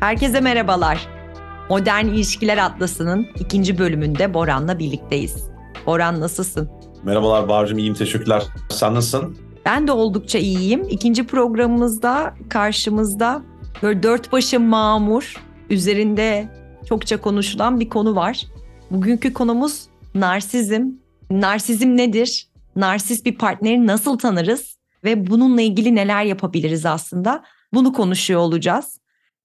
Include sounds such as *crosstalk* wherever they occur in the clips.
Herkese merhabalar. Modern İlişkiler Atlası'nın ikinci bölümünde Boran'la birlikteyiz. Boran nasılsın? Merhabalar Bahar'cığım iyiyim teşekkürler. Sen nasılsın? Ben de oldukça iyiyim. İkinci programımızda karşımızda böyle dört başı mamur üzerinde çokça konuşulan bir konu var. Bugünkü konumuz narsizm. Narsizm nedir? Narsist bir partneri nasıl tanırız? Ve bununla ilgili neler yapabiliriz aslında? Bunu konuşuyor olacağız.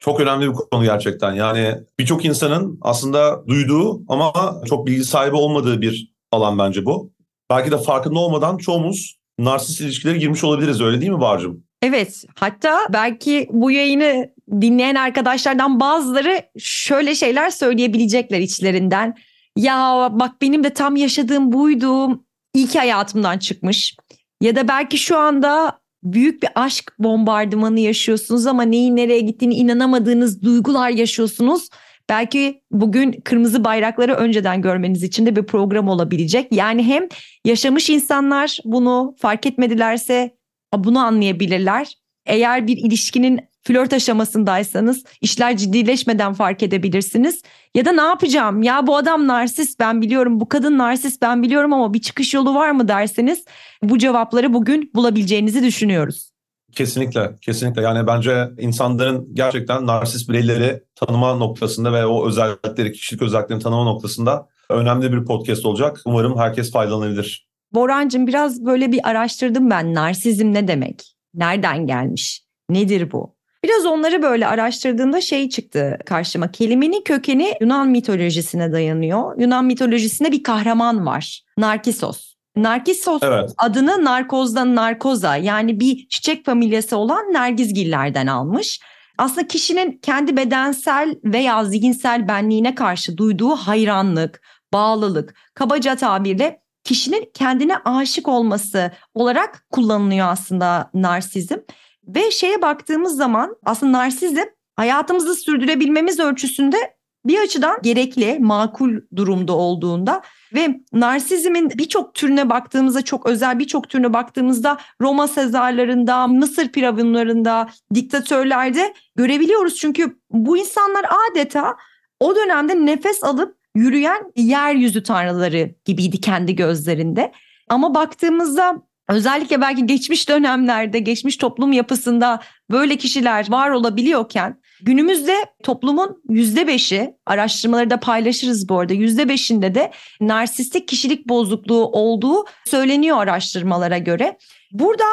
Çok önemli bir konu gerçekten. Yani birçok insanın aslında duyduğu ama çok bilgi sahibi olmadığı bir alan bence bu. Belki de farkında olmadan çoğumuz narsist ilişkilere girmiş olabiliriz öyle değil mi Barcım? Evet hatta belki bu yayını dinleyen arkadaşlardan bazıları şöyle şeyler söyleyebilecekler içlerinden. Ya bak benim de tam yaşadığım buydu. İyi ki hayatımdan çıkmış. Ya da belki şu anda büyük bir aşk bombardımanı yaşıyorsunuz ama neyin nereye gittiğini inanamadığınız duygular yaşıyorsunuz. Belki bugün kırmızı bayrakları önceden görmeniz için de bir program olabilecek. Yani hem yaşamış insanlar bunu fark etmedilerse bunu anlayabilirler. Eğer bir ilişkinin flört aşamasındaysanız işler ciddileşmeden fark edebilirsiniz. Ya da ne yapacağım ya bu adam narsist ben biliyorum bu kadın narsist ben biliyorum ama bir çıkış yolu var mı derseniz bu cevapları bugün bulabileceğinizi düşünüyoruz. Kesinlikle, kesinlikle. Yani bence insanların gerçekten narsist bireyleri tanıma noktasında ve o özellikleri, kişilik özelliklerini tanıma noktasında önemli bir podcast olacak. Umarım herkes faydalanabilir. Borancığım biraz böyle bir araştırdım ben. Narsizm ne demek? Nereden gelmiş? Nedir bu? Biraz onları böyle araştırdığımda şey çıktı karşıma. Kelimenin kökeni Yunan mitolojisine dayanıyor. Yunan mitolojisinde bir kahraman var. Narkisos. Narkisos evet. adını narkozdan narkoza yani bir çiçek familyası olan nergizgillerden almış. Aslında kişinin kendi bedensel veya zihinsel benliğine karşı duyduğu hayranlık, bağlılık, kabaca tabirle kişinin kendine aşık olması olarak kullanılıyor aslında narsizm. Ve şeye baktığımız zaman aslında narsizm hayatımızı sürdürebilmemiz ölçüsünde bir açıdan gerekli, makul durumda olduğunda ve narsizmin birçok türüne baktığımızda çok özel birçok türüne baktığımızda Roma sezarlarında, Mısır piravunlarında, diktatörlerde görebiliyoruz. Çünkü bu insanlar adeta o dönemde nefes alıp yürüyen yeryüzü tanrıları gibiydi kendi gözlerinde. Ama baktığımızda özellikle belki geçmiş dönemlerde, geçmiş toplum yapısında böyle kişiler var olabiliyorken günümüzde toplumun yüzde beşi araştırmaları da paylaşırız bu arada yüzde beşinde de narsistik kişilik bozukluğu olduğu söyleniyor araştırmalara göre. Burada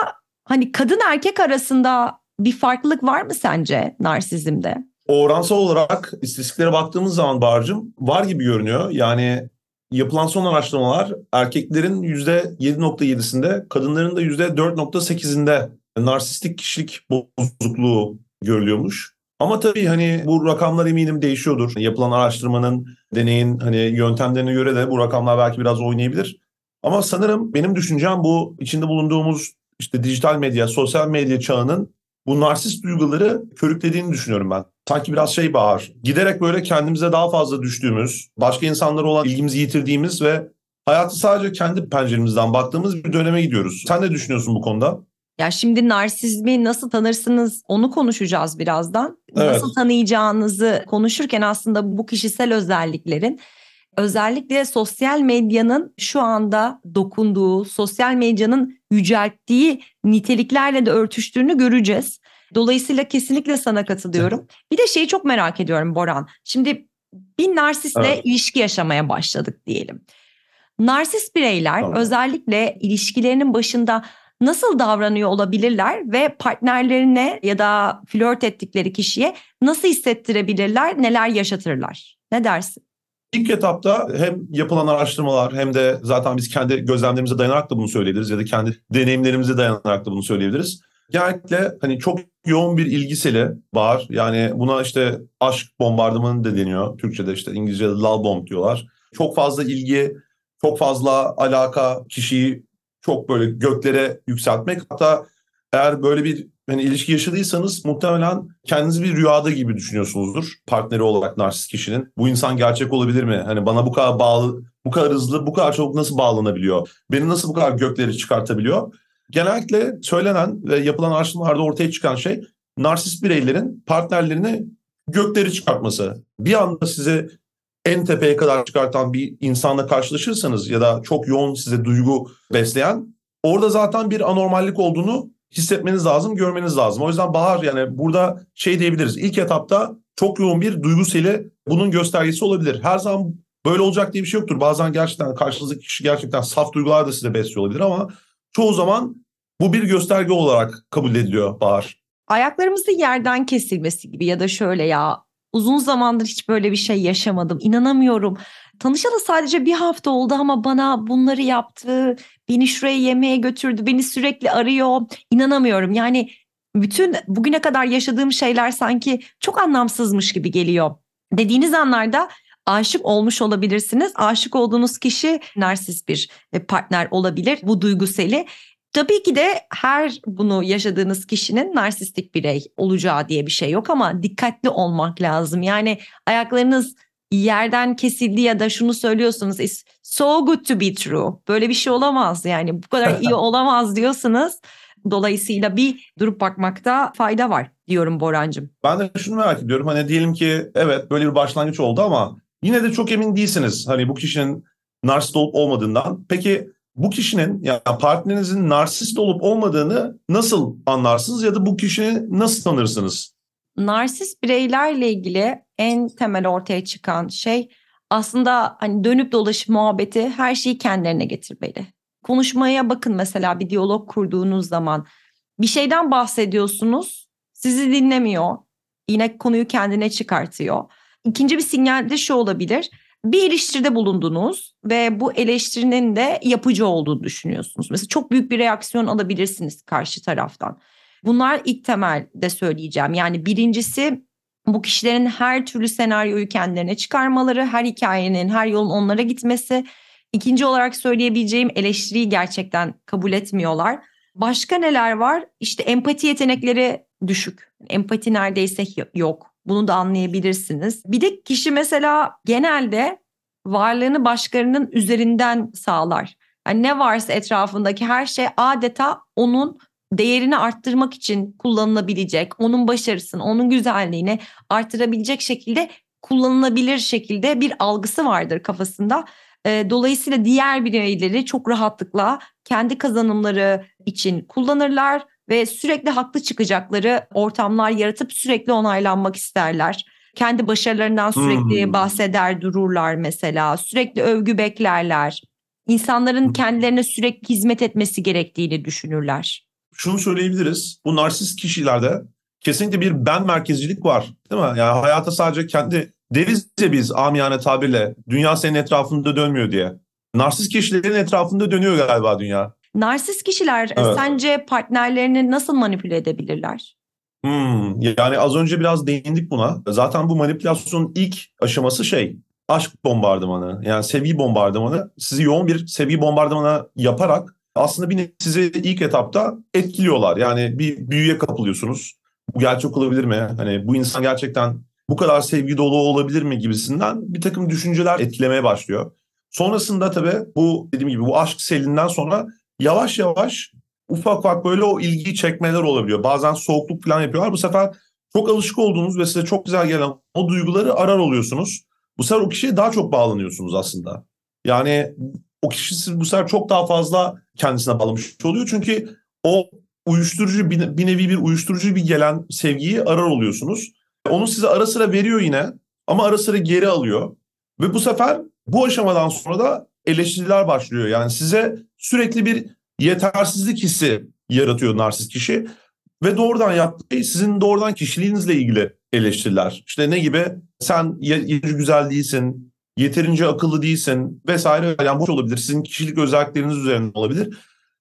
hani kadın erkek arasında bir farklılık var mı sence narsizmde? Oransal olarak istatistiklere baktığımız zaman Barcım var gibi görünüyor. Yani yapılan son araştırmalar erkeklerin %7.7'sinde, kadınların da %4.8'inde narsistik kişilik bozukluğu görülüyormuş. Ama tabii hani bu rakamlar eminim değişiyordur. Yapılan araştırmanın, deneyin hani yöntemlerine göre de bu rakamlar belki biraz oynayabilir. Ama sanırım benim düşüncem bu içinde bulunduğumuz işte dijital medya, sosyal medya çağının bu narsist duyguları körüklediğini düşünüyorum ben. Sanki biraz şey bağır. Giderek böyle kendimize daha fazla düştüğümüz, başka insanlara olan ilgimizi yitirdiğimiz ve hayatı sadece kendi penceremizden baktığımız bir döneme gidiyoruz. Sen ne düşünüyorsun bu konuda? Ya şimdi narsizmi nasıl tanırsınız onu konuşacağız birazdan. Evet. Nasıl tanıyacağınızı konuşurken aslında bu kişisel özelliklerin özellikle sosyal medyanın şu anda dokunduğu, sosyal medyanın yücelttiği niteliklerle de örtüştüğünü göreceğiz. Dolayısıyla kesinlikle sana katılıyorum. Evet. Bir de şeyi çok merak ediyorum Boran. Şimdi bir narsistle evet. ilişki yaşamaya başladık diyelim. Narsist bireyler tamam. özellikle ilişkilerinin başında nasıl davranıyor olabilirler ve partnerlerine ya da flört ettikleri kişiye nasıl hissettirebilirler, neler yaşatırlar? Ne dersin? İlk etapta hem yapılan araştırmalar hem de zaten biz kendi gözlemlerimize dayanarak da bunu söyleyebiliriz ya da kendi deneyimlerimize dayanarak da bunu söyleyebiliriz. Genellikle hani çok yoğun bir ilgiseli var. Yani buna işte aşk bombardımanı da deniyor. Türkçe'de işte İngilizce'de love bomb diyorlar. Çok fazla ilgi, çok fazla alaka kişiyi çok böyle göklere yükseltmek. Hatta eğer böyle bir hani ilişki yaşadıysanız muhtemelen kendinizi bir rüyada gibi düşünüyorsunuzdur. Partneri olarak narsist kişinin. Bu insan gerçek olabilir mi? Hani bana bu kadar bağlı, bu kadar hızlı, bu kadar çabuk nasıl bağlanabiliyor? Beni nasıl bu kadar gökleri çıkartabiliyor? Genellikle söylenen ve yapılan araştırmalarda ortaya çıkan şey narsist bireylerin partnerlerini gökleri çıkartması. Bir anda size en tepeye kadar çıkartan bir insanla karşılaşırsanız ya da çok yoğun size duygu besleyen orada zaten bir anormallik olduğunu hissetmeniz lazım, görmeniz lazım. O yüzden Bahar yani burada şey diyebiliriz. İlk etapta çok yoğun bir duygu seli bunun göstergesi olabilir. Her zaman böyle olacak diye bir şey yoktur. Bazen gerçekten karşınızdaki kişi gerçekten saf duygular da size besliyor olabilir ama çoğu zaman bu bir gösterge olarak kabul ediliyor Bahar. Ayaklarımızın yerden kesilmesi gibi ya da şöyle ya uzun zamandır hiç böyle bir şey yaşamadım. İnanamıyorum. Tanışalı sadece bir hafta oldu ama bana bunları yaptı. Beni şuraya yemeğe götürdü. Beni sürekli arıyor. İnanamıyorum. Yani bütün bugüne kadar yaşadığım şeyler sanki çok anlamsızmış gibi geliyor. Dediğiniz anlarda aşık olmuş olabilirsiniz. Aşık olduğunuz kişi narsist bir partner olabilir. Bu duyguseli. Tabii ki de her bunu yaşadığınız kişinin narsistik birey olacağı diye bir şey yok ama dikkatli olmak lazım. Yani ayaklarınız yerden kesildi ya da şunu söylüyorsunuz it's so good to be true. Böyle bir şey olamaz yani bu kadar iyi *laughs* olamaz diyorsunuz. Dolayısıyla bir durup bakmakta fayda var diyorum Borancığım. Ben de şunu merak ediyorum. Hani diyelim ki evet böyle bir başlangıç oldu ama yine de çok emin değilsiniz. Hani bu kişinin narsist olup olmadığından. Peki bu kişinin yani partnerinizin narsist olup olmadığını nasıl anlarsınız ya da bu kişiyi nasıl tanırsınız? Narsist bireylerle ilgili en temel ortaya çıkan şey aslında hani dönüp dolaşıp muhabbeti her şeyi kendilerine getirmeli. Konuşmaya bakın mesela bir diyalog kurduğunuz zaman bir şeyden bahsediyorsunuz sizi dinlemiyor. Yine konuyu kendine çıkartıyor. İkinci bir sinyal de şu olabilir bir eleştiride bulundunuz ve bu eleştirinin de yapıcı olduğunu düşünüyorsunuz. Mesela çok büyük bir reaksiyon alabilirsiniz karşı taraftan. Bunlar ilk temelde söyleyeceğim. Yani birincisi bu kişilerin her türlü senaryoyu kendilerine çıkarmaları, her hikayenin, her yolun onlara gitmesi. İkinci olarak söyleyebileceğim eleştiriyi gerçekten kabul etmiyorlar. Başka neler var? İşte empati yetenekleri düşük. Empati neredeyse yok. Bunu da anlayabilirsiniz. Bir de kişi mesela genelde varlığını başkalarının üzerinden sağlar. Yani ne varsa etrafındaki her şey adeta onun değerini arttırmak için kullanılabilecek, onun başarısını, onun güzelliğini arttırabilecek şekilde kullanılabilir şekilde bir algısı vardır kafasında. Dolayısıyla diğer bireyleri çok rahatlıkla kendi kazanımları için kullanırlar ve sürekli haklı çıkacakları ortamlar yaratıp sürekli onaylanmak isterler. Kendi başarılarından sürekli hmm. bahseder dururlar mesela. Sürekli övgü beklerler. İnsanların kendilerine sürekli hizmet etmesi gerektiğini düşünürler. Şunu söyleyebiliriz. Bu narsist kişilerde kesinlikle bir ben merkezcilik var. Değil mi? Yani hayata sadece kendi deriz ya biz amiyane tabirle dünya senin etrafında dönmüyor diye. Narsist kişilerin etrafında dönüyor galiba dünya. Narsist kişiler evet. sence partnerlerini nasıl manipüle edebilirler? Hmm, yani az önce biraz değindik buna. Zaten bu manipülasyonun ilk aşaması şey aşk bombardımanı yani sevgi bombardımanı sizi yoğun bir sevgi bombardımanı yaparak aslında bir sizi ilk etapta etkiliyorlar. Yani bir büyüye kapılıyorsunuz. Bu gerçek olabilir mi? Hani bu insan gerçekten bu kadar sevgi dolu olabilir mi gibisinden bir takım düşünceler etkilemeye başlıyor. Sonrasında tabii bu dediğim gibi bu aşk selinden sonra yavaş yavaş ufak ufak böyle o ilgiyi çekmeler olabiliyor. Bazen soğukluk falan yapıyorlar. Bu sefer çok alışık olduğunuz ve size çok güzel gelen o duyguları arar oluyorsunuz. Bu sefer o kişiye daha çok bağlanıyorsunuz aslında. Yani o kişi bu sefer çok daha fazla kendisine bağlamış oluyor. Çünkü o uyuşturucu bir, bir nevi bir uyuşturucu bir gelen sevgiyi arar oluyorsunuz. Onu size ara sıra veriyor yine ama ara sıra geri alıyor. Ve bu sefer bu aşamadan sonra da eleştiriler başlıyor. Yani size sürekli bir yetersizlik hissi yaratıyor narsist kişi. Ve doğrudan yaptığı şey sizin doğrudan kişiliğinizle ilgili eleştiriler. İşte ne gibi? Sen yeterince güzel değilsin, yeterince akıllı değilsin vesaire. Yani bu olabilir. Sizin kişilik özellikleriniz üzerinde olabilir.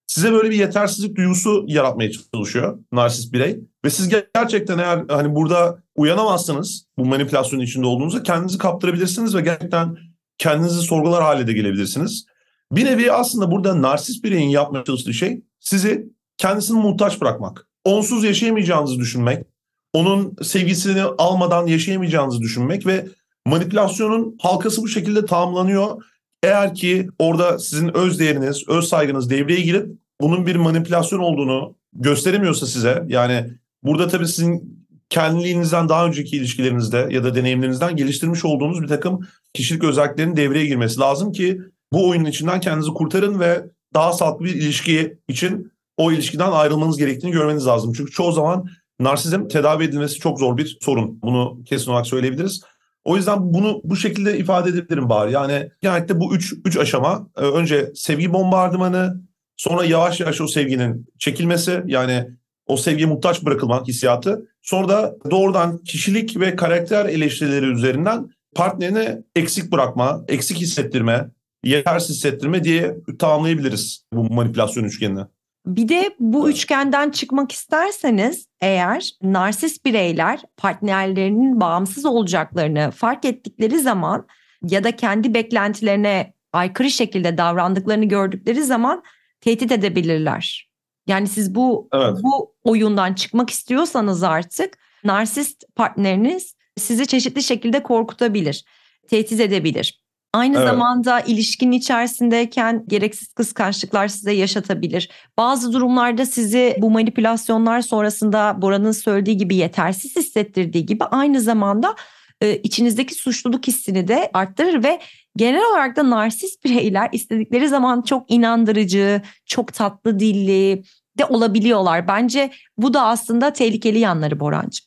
Size böyle bir yetersizlik duygusu yaratmaya çalışıyor narsist birey. Ve siz gerçekten eğer hani burada uyanamazsınız bu manipülasyonun içinde olduğunuzda kendinizi kaptırabilirsiniz ve gerçekten kendinizi sorgular hale de gelebilirsiniz. Bir nevi aslında burada narsist bireyin yapmaya çalıştığı şey sizi kendisini muhtaç bırakmak. Onsuz yaşayamayacağınızı düşünmek, onun sevgisini almadan yaşayamayacağınızı düşünmek ve manipülasyonun halkası bu şekilde tamamlanıyor. Eğer ki orada sizin öz değeriniz, öz saygınız devreye girip bunun bir manipülasyon olduğunu gösteremiyorsa size yani burada tabii sizin kendiliğinizden daha önceki ilişkilerinizde ya da deneyimlerinizden geliştirmiş olduğunuz bir takım kişilik özelliklerinin devreye girmesi lazım ki bu oyunun içinden kendinizi kurtarın ve daha sağlıklı bir ilişki için o ilişkiden ayrılmanız gerektiğini görmeniz lazım. Çünkü çoğu zaman narsizm tedavi edilmesi çok zor bir sorun. Bunu kesin olarak söyleyebiliriz. O yüzden bunu bu şekilde ifade edebilirim bari. Yani genellikle bu üç, üç aşama. E, önce sevgi bombardımanı, sonra yavaş yavaş o sevginin çekilmesi yani o sevgiye muhtaç bırakılmak hissiyatı. Sonra da doğrudan kişilik ve karakter eleştirileri üzerinden partnerini eksik bırakma, eksik hissettirme, yetersiz hissettirme diye tamamlayabiliriz bu manipülasyon üçgenini. Bir de bu üçgenden çıkmak isterseniz eğer narsist bireyler partnerlerinin bağımsız olacaklarını fark ettikleri zaman ya da kendi beklentilerine aykırı şekilde davrandıklarını gördükleri zaman tehdit edebilirler. Yani siz bu evet. bu oyundan çıkmak istiyorsanız artık narsist partneriniz sizi çeşitli şekilde korkutabilir, tehdit edebilir. Aynı evet. zamanda ilişkinin içerisindeyken gereksiz kıskançlıklar size yaşatabilir. Bazı durumlarda sizi bu manipülasyonlar sonrasında Bora'nın söylediği gibi yetersiz hissettirdiği gibi aynı zamanda e, içinizdeki suçluluk hissini de arttırır ve genel olarak da narsist bireyler istedikleri zaman çok inandırıcı, çok tatlı dilli de olabiliyorlar. Bence bu da aslında tehlikeli yanları Borancığım.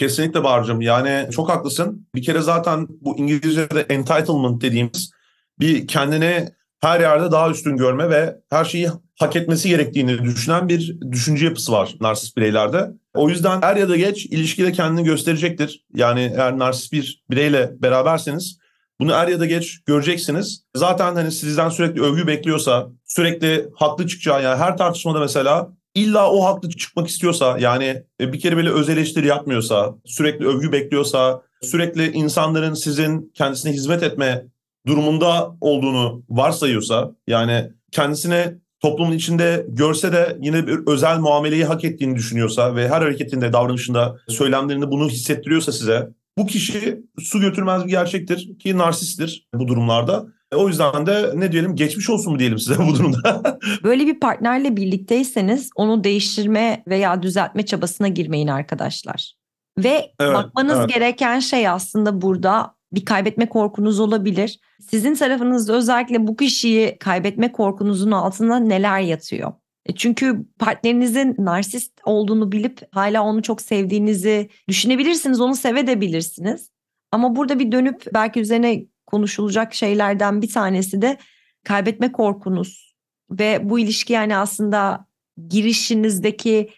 Kesinlikle Barcım. Yani çok haklısın. Bir kere zaten bu İngilizce'de entitlement dediğimiz bir kendini her yerde daha üstün görme ve her şeyi hak etmesi gerektiğini düşünen bir düşünce yapısı var narsist bireylerde. O yüzden er ya da geç ilişkide kendini gösterecektir. Yani eğer narsist bir bireyle beraberseniz bunu er ya da geç göreceksiniz. Zaten hani sizden sürekli övgü bekliyorsa, sürekli haklı çıkacağı yani her tartışmada mesela illa o haklı çıkmak istiyorsa yani e, bir kere böyle öz eleştiri yapmıyorsa, sürekli övgü bekliyorsa, sürekli insanların sizin kendisine hizmet etme durumunda olduğunu varsayıyorsa yani kendisine toplumun içinde görse de yine bir özel muameleyi hak ettiğini düşünüyorsa ve her hareketinde, davranışında, söylemlerinde bunu hissettiriyorsa size bu kişi su götürmez bir gerçektir ki narsisttir bu durumlarda. E, o yüzden de ne diyelim geçmiş olsun mu diyelim size *laughs* bu durumda. Böyle bir partnerle birlikteyseniz onu değiştirme veya düzeltme çabasına girmeyin arkadaşlar. Ve evet, bakmanız evet. gereken şey aslında burada bir kaybetme korkunuz olabilir. Sizin tarafınızda özellikle bu kişiyi kaybetme korkunuzun altında neler yatıyor? E, çünkü partnerinizin narsist olduğunu bilip hala onu çok sevdiğinizi düşünebilirsiniz, onu sevebilirsiniz. Ama burada bir dönüp belki üzerine konuşulacak şeylerden bir tanesi de kaybetme korkunuz ve bu ilişki yani aslında girişinizdeki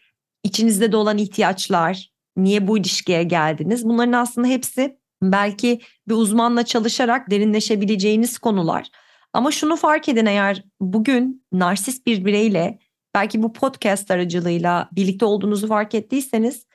içinizde de olan ihtiyaçlar, niye bu ilişkiye geldiniz? Bunların aslında hepsi belki bir uzmanla çalışarak derinleşebileceğiniz konular. Ama şunu fark edin eğer bugün narsist bir bireyle belki bu podcast aracılığıyla birlikte olduğunuzu fark ettiyseniz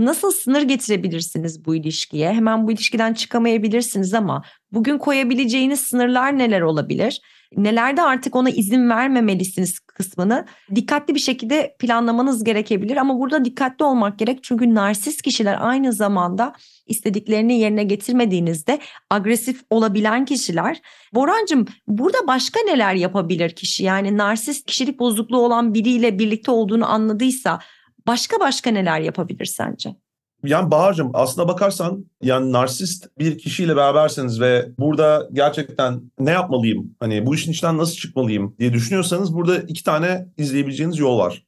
nasıl sınır getirebilirsiniz bu ilişkiye? Hemen bu ilişkiden çıkamayabilirsiniz ama bugün koyabileceğiniz sınırlar neler olabilir? Nelerde artık ona izin vermemelisiniz kısmını dikkatli bir şekilde planlamanız gerekebilir ama burada dikkatli olmak gerek çünkü narsist kişiler aynı zamanda istediklerini yerine getirmediğinizde agresif olabilen kişiler. Borancım burada başka neler yapabilir kişi? Yani narsist kişilik bozukluğu olan biriyle birlikte olduğunu anladıysa başka başka neler yapabilir sence? Yani Bahar'cığım aslına bakarsan yani narsist bir kişiyle beraberseniz ve burada gerçekten ne yapmalıyım? Hani bu işin içinden nasıl çıkmalıyım diye düşünüyorsanız burada iki tane izleyebileceğiniz yol var.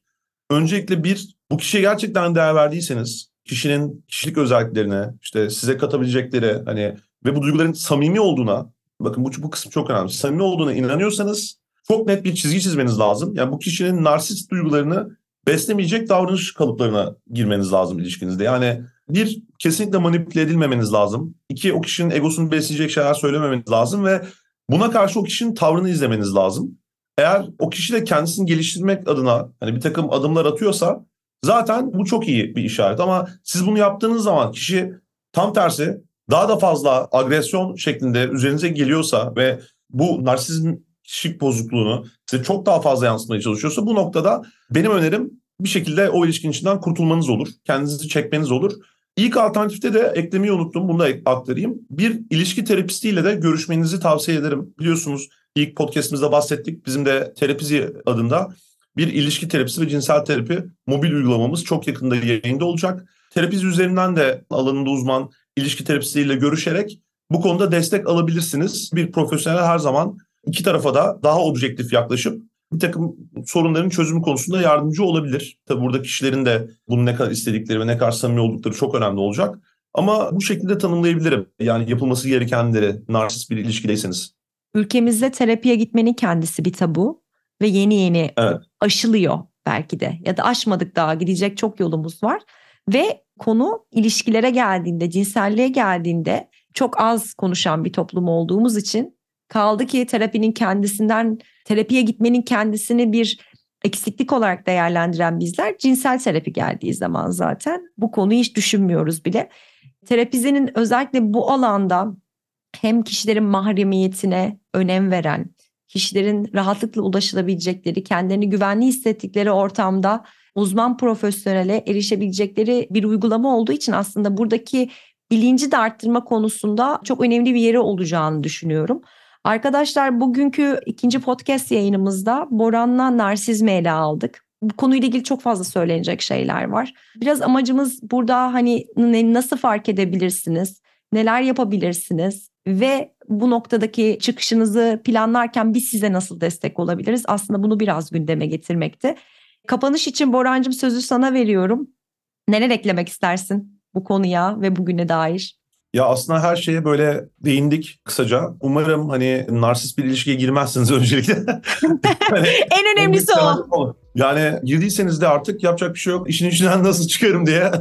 Öncelikle bir bu kişiye gerçekten değer verdiyseniz kişinin kişilik özelliklerine işte size katabilecekleri hani ve bu duyguların samimi olduğuna bakın bu, bu kısım çok önemli. Samimi olduğuna inanıyorsanız çok net bir çizgi çizmeniz lazım. Yani bu kişinin narsist duygularını beslemeyecek davranış kalıplarına girmeniz lazım ilişkinizde. Yani bir, kesinlikle manipüle edilmemeniz lazım. İki, o kişinin egosunu besleyecek şeyler söylememeniz lazım ve buna karşı o kişinin tavrını izlemeniz lazım. Eğer o kişi de kendisini geliştirmek adına hani bir takım adımlar atıyorsa zaten bu çok iyi bir işaret. Ama siz bunu yaptığınız zaman kişi tam tersi daha da fazla agresyon şeklinde üzerinize geliyorsa ve bu narsizm kişilik bozukluğunu size çok daha fazla yansıtmaya çalışıyorsa bu noktada benim önerim bir şekilde o ilişkin içinden kurtulmanız olur. Kendinizi çekmeniz olur. İlk alternatifte de eklemeyi unuttum. Bunu da aktarayım. Bir ilişki terapistiyle de görüşmenizi tavsiye ederim. Biliyorsunuz ilk podcastimizde bahsettik. Bizim de Terapizi adında bir ilişki terapisi ve cinsel terapi mobil uygulamamız çok yakında yayında olacak. Terapiz üzerinden de alanında uzman ilişki terapistiyle görüşerek bu konuda destek alabilirsiniz. Bir profesyonel her zaman iki tarafa da daha objektif yaklaşıp bir takım sorunların çözümü konusunda yardımcı olabilir. Tabi burada kişilerin de bunu ne kadar istedikleri ve ne kadar samimi oldukları çok önemli olacak. Ama bu şekilde tanımlayabilirim. Yani yapılması gerekenleri narsist bir ilişkideyseniz. Ülkemizde terapiye gitmenin kendisi bir tabu ve yeni yeni evet. aşılıyor belki de ya da aşmadık daha gidecek çok yolumuz var. Ve konu ilişkilere geldiğinde, cinselliğe geldiğinde çok az konuşan bir toplum olduğumuz için kaldı ki terapinin kendisinden terapiye gitmenin kendisini bir eksiklik olarak değerlendiren bizler cinsel terapi geldiği zaman zaten bu konuyu hiç düşünmüyoruz bile. Terapizinin özellikle bu alanda hem kişilerin mahremiyetine önem veren, kişilerin rahatlıkla ulaşılabilecekleri, kendilerini güvenli hissettikleri ortamda uzman profesyonele erişebilecekleri bir uygulama olduğu için aslında buradaki bilinci de arttırma konusunda çok önemli bir yeri olacağını düşünüyorum. Arkadaşlar bugünkü ikinci podcast yayınımızda Boran'la narsizmi ele aldık. Bu konuyla ilgili çok fazla söylenecek şeyler var. Biraz amacımız burada hani nasıl fark edebilirsiniz, neler yapabilirsiniz ve bu noktadaki çıkışınızı planlarken biz size nasıl destek olabiliriz? Aslında bunu biraz gündeme getirmekte. Kapanış için Borancığım sözü sana veriyorum. Neler eklemek istersin bu konuya ve bugüne dair? Ya aslında her şeye böyle değindik kısaca. Umarım hani narsist bir ilişkiye girmezsiniz *laughs* öncelikle. hani, *laughs* en önemlisi o. Yani girdiyseniz de artık yapacak bir şey yok. İşin içinden *laughs* nasıl çıkarım diye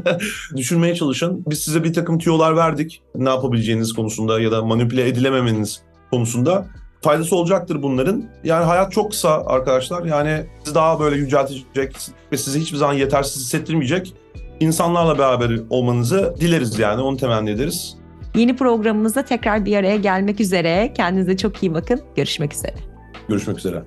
düşünmeye çalışın. Biz size bir takım tüyolar verdik. Ne yapabileceğiniz konusunda ya da manipüle edilememeniz konusunda. Faydası olacaktır bunların. Yani hayat çok kısa arkadaşlar. Yani sizi daha böyle yüceltecek ve sizi hiçbir zaman yetersiz hissettirmeyecek insanlarla beraber olmanızı dileriz yani. Onu temenni ederiz. Yeni programımızda tekrar bir araya gelmek üzere. Kendinize çok iyi bakın. Görüşmek üzere. Görüşmek üzere.